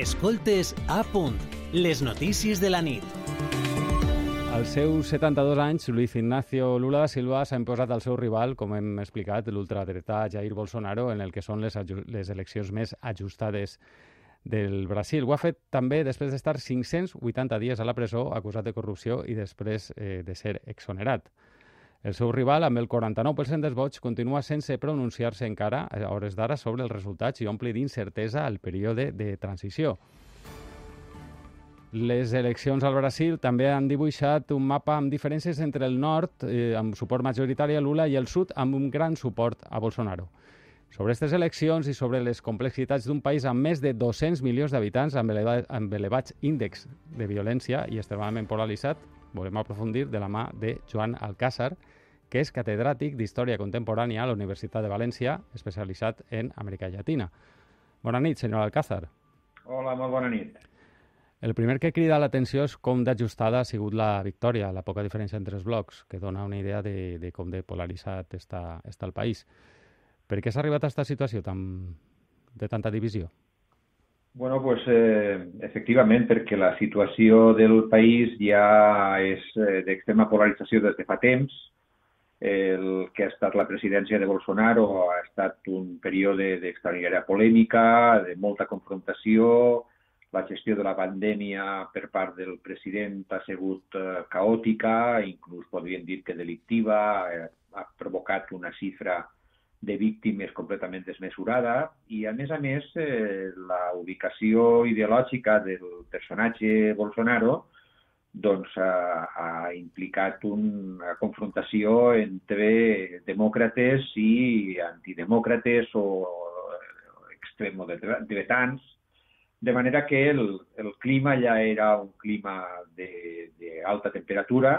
Escoltes a punt, les notícies de la nit. Als seus 72 anys, Luis Ignacio Lula da Silva s'ha imposat al seu rival, com hem explicat, l'ultradretà Jair Bolsonaro, en el que són les, les eleccions més ajustades del Brasil. Ho ha fet també després d'estar 580 dies a la presó acusat de corrupció i després eh, de ser exonerat. El seu rival, amb el 49% dels vots, continua sense pronunciar-se encara a hores d'ara sobre els resultats i ompli d'incertesa el període de transició. Les eleccions al Brasil també han dibuixat un mapa amb diferències entre el nord, eh, amb suport majoritari a Lula, i el sud, amb un gran suport a Bolsonaro. Sobre aquestes eleccions i sobre les complexitats d'un país amb més de 200 milions d'habitants, amb, eleva amb elevats índexs de violència i extremadament polaritzat, volem aprofundir de la mà de Joan Alcázar, que és catedràtic d'Història Contemporània a la Universitat de València, especialitzat en Amèrica Llatina. Bona nit, senyor Alcázar. Hola, molt bona nit. El primer que crida l'atenció és com d'ajustada ha sigut la victòria, la poca diferència entre els blocs, que dona una idea de, de com de polaritzat està, està el país. Per què s'ha arribat a aquesta situació tan, de tanta divisió? Bueno, pues eh, efectivament, perquè la situació del país ja és eh, d'extrema polarització des de fa temps. El que ha estat la presidència de Bolsonaro ha estat un període d'extraordinària polèmica, de molta confrontació, la gestió de la pandèmia per part del president ha sigut eh, caòtica, inclús podríem dir que delictiva, eh, ha provocat una xifra de víctimes completament desmesurada i, a més a més, eh, la ubicació ideològica del personatge Bolsonaro doncs, ha, ha implicat una confrontació entre demòcrates i antidemòcrates o extremodretans, de manera que el, el clima ja era un clima d'alta temperatura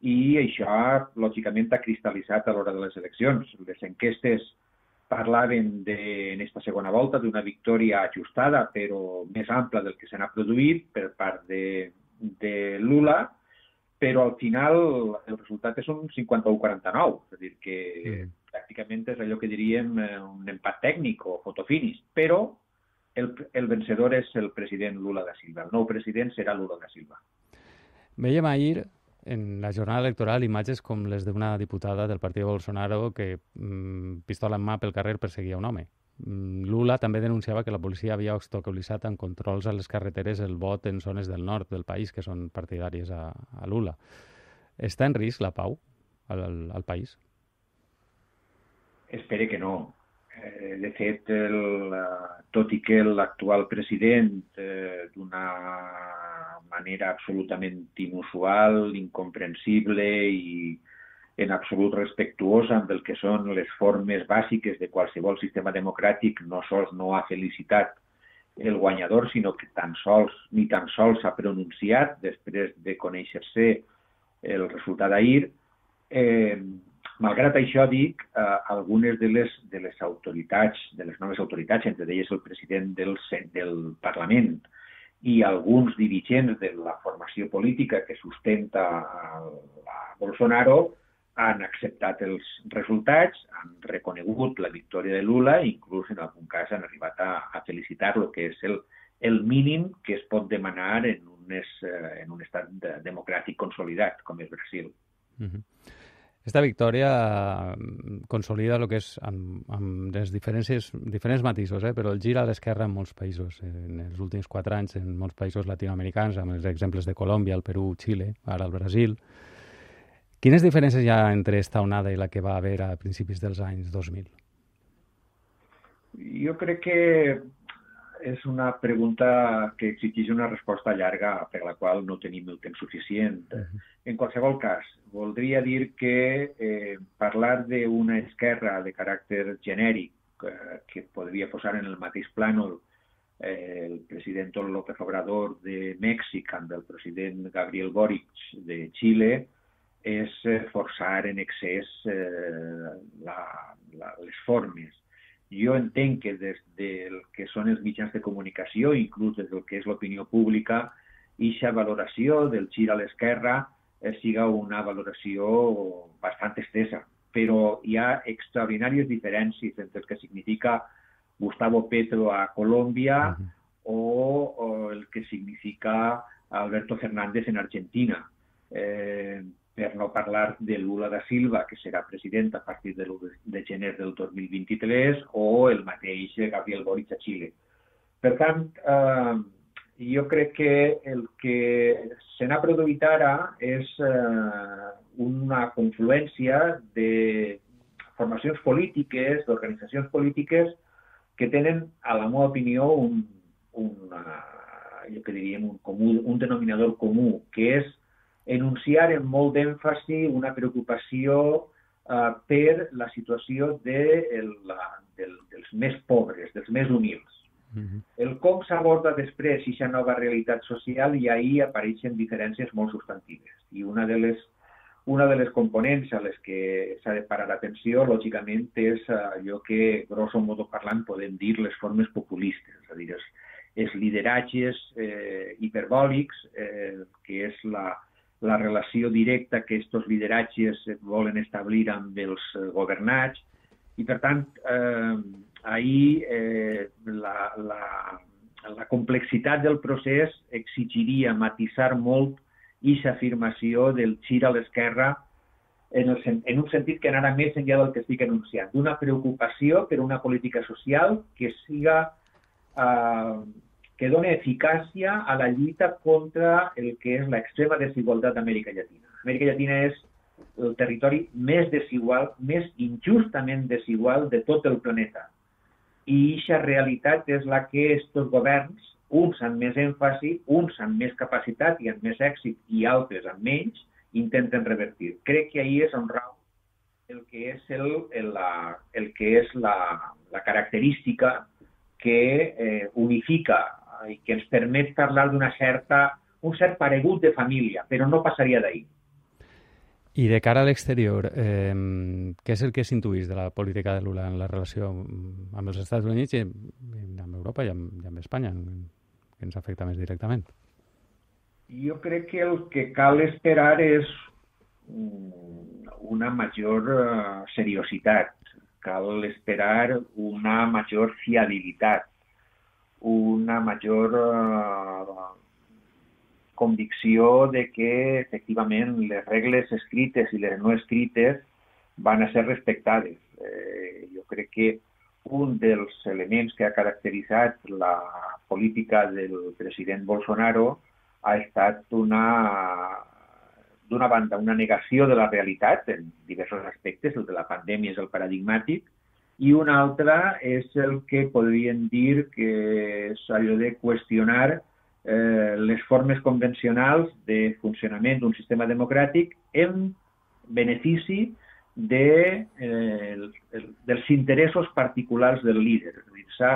i això, lògicament, ha cristal·litzat a l'hora de les eleccions. Les enquestes parlaven de, en aquesta segona volta d'una victòria ajustada, però més ampla del que se n'ha produït per part de, de Lula, però al final el resultat és un 51-49, és a dir, que mm. pràcticament és allò que diríem eh, un empat tècnic o fotofinis, però el, el vencedor és el president Lula da Silva. El nou president serà Lula da Silva. Veiem ahir en la jornada electoral imatges com les d'una diputada del partit Bolsonaro que mm, pistola en mà pel carrer perseguia un home. Mm, Lula també denunciava que la policia havia obstaculitzat amb controls a les carreteres el vot en zones del nord del país que són partidàries a, a Lula. Està en risc la pau al, al, al país? Espere que no Eh, de fet, el, tot i que l'actual president, eh, d'una manera absolutament inusual, incomprensible i en absolut respectuosa amb el que són les formes bàsiques de qualsevol sistema democràtic, no sols no ha felicitat el guanyador, sinó que tan sols ni tan sols s'ha pronunciat després de conèixer-se el resultat d'ahir, eh, Malgrat això, dic, eh, algunes de les, de les autoritats, de les noves autoritats, entre elles el president del, del Parlament i alguns dirigents de la formació política que sustenta a, Bolsonaro, han acceptat els resultats, han reconegut la victòria de Lula i inclús en algun cas han arribat a, a felicitar-lo, que és el, el mínim que es pot demanar en un, es, eh, en un estat de, democràtic consolidat, com és Brasil. Uh -huh. Esta victòria mm, consolida el que és amb, amb les diferents, diferents matisos, eh? però el gira a l'esquerra en molts països. En els últims quatre anys, en molts països latinoamericans, amb els exemples de Colòmbia, el Perú, Xile, ara el Brasil. Quines diferències hi ha entre esta onada i la que va haver a principis dels anys 2000? Jo crec que és una pregunta que exigeix una resposta llarga per la qual no tenim el temps suficient. Uh -huh. En qualsevol cas, voldria dir que eh, parlar d'una esquerra de caràcter genèric eh, que podria posar en el mateix plànol eh, el president López Obrador de Mèxic amb el president Gabriel Boric de Xile és eh, forçar en excés eh, la, la, les formes jo entenc que des del que són els mitjans de comunicació, inclús des del que és l'opinió pública, aquesta valoració del gir a l'esquerra eh, siga una valoració bastant estesa. Però hi ha extraordinàries diferències entre el que significa Gustavo Petro a Colòmbia uh -huh. o, el que significa Alberto Fernández en Argentina. Eh, per no parlar de Lula da Silva, que serà president a partir de l'1 de gener del 2023, o el mateix Gabriel Boric a Xile. Per tant, eh, jo crec que el que se n'ha produït ara és eh, una confluència de formacions polítiques, d'organitzacions polítiques, que tenen, a la meva opinió, un, una, jo que diríem, un, comú, un denominador comú, que és enunciar amb molt d'èmfasi una preocupació eh, per la situació de el, la, del, dels més pobres, dels més humils. Uh -huh. El com s'aborda després aquesta nova realitat social i ahir apareixen diferències molt substantives. I una de les, una de les components a les que s'ha de parar atenció, lògicament, és allò que, grosso modo parlant, podem dir les formes populistes, és a dir, els, els lideratges eh, hiperbòlics, eh, que és la, la relació directa que aquests lideratges volen establir amb els eh, governats. I, per tant, eh, ahir eh, la, la, la complexitat del procés exigiria matisar molt aquesta afirmació del gir a l'esquerra en, el, en un sentit que anara més enllà del que estic enunciant, d'una preocupació per una política social que siga eh, que dona eficàcia a la lluita contra el que és l'extrema desigualtat d'Amèrica Llatina. Amèrica Llatina és el territori més desigual, més injustament desigual de tot el planeta. I aquesta realitat és la que aquests governs, uns amb més èmfasi, uns amb més capacitat i amb més èxit i altres amb menys, intenten revertir. Crec que ahir és on rau el que és, el, el, la, el que és la, la característica que eh, unifica i que ens permet parlar d'una certa, un cert paregut de família, però no passaria d'ahir. I de cara a l'exterior, eh, què és el que s'intuïs de la política de Lula en la relació amb els Estats Units i amb Europa i amb, i amb Espanya, que ens afecta més directament? Jo crec que el que cal esperar és una major uh, seriositat, cal esperar una major fiabilitat, una major uh, convicció de que efectivament les regles escrites i les no escrites van a ser respectades. Eh, jo crec que un dels elements que ha caracteritzat la política del president Bolsonaro ha estat una d'una banda, una negació de la realitat en diversos aspectes, el de la pandèmia és el paradigmàtic, i una altra és el que podríem dir que és allò de qüestionar eh, les formes convencionals de funcionament d'un sistema democràtic en benefici de, eh, el, el, dels interessos particulars del líder. És a s'ha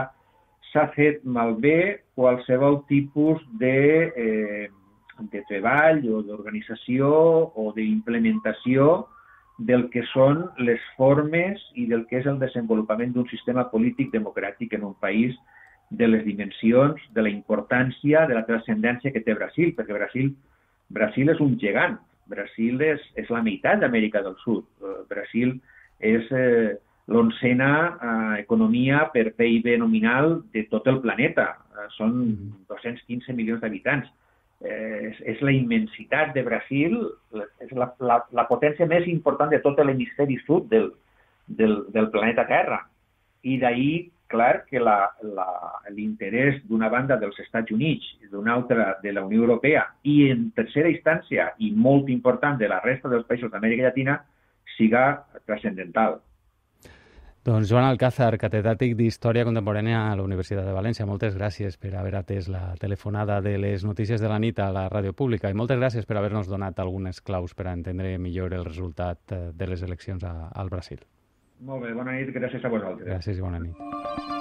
s'ha fet malbé qualsevol tipus de, eh, de treball o d'organització o d'implementació del que són les formes i del que és el desenvolupament d'un sistema polític democràtic en un país de les dimensions, de la importància, de la transcendència que té Brasil, perquè Brasil, Brasil és un gegant. Brasil és, és la meitat d'Amèrica del Sud. Eh, Brasil és eh, l'oncena eh, economia per PIB nominal de tot el planeta. Eh, són 215 mm-hmm. milions d'habitants és, és la immensitat de Brasil, és la, la, la potència més important de tot l'hemisferi sud del, del, del planeta Terra. I d'ahir, clar, que l'interès d'una banda dels Estats Units d'una altra de la Unió Europea i en tercera instància i molt important de la resta dels països d'Amèrica Llatina siga transcendental. Doncs Joan Alcázar, catedràtic d'Història Contemporània a la Universitat de València, moltes gràcies per haver atès la telefonada de les notícies de la nit a la ràdio pública i moltes gràcies per haver-nos donat algunes claus per a entendre millor el resultat eh, de les eleccions a, al Brasil. Molt bé, bona nit, gràcies a vosaltres. Gràcies i bona nit.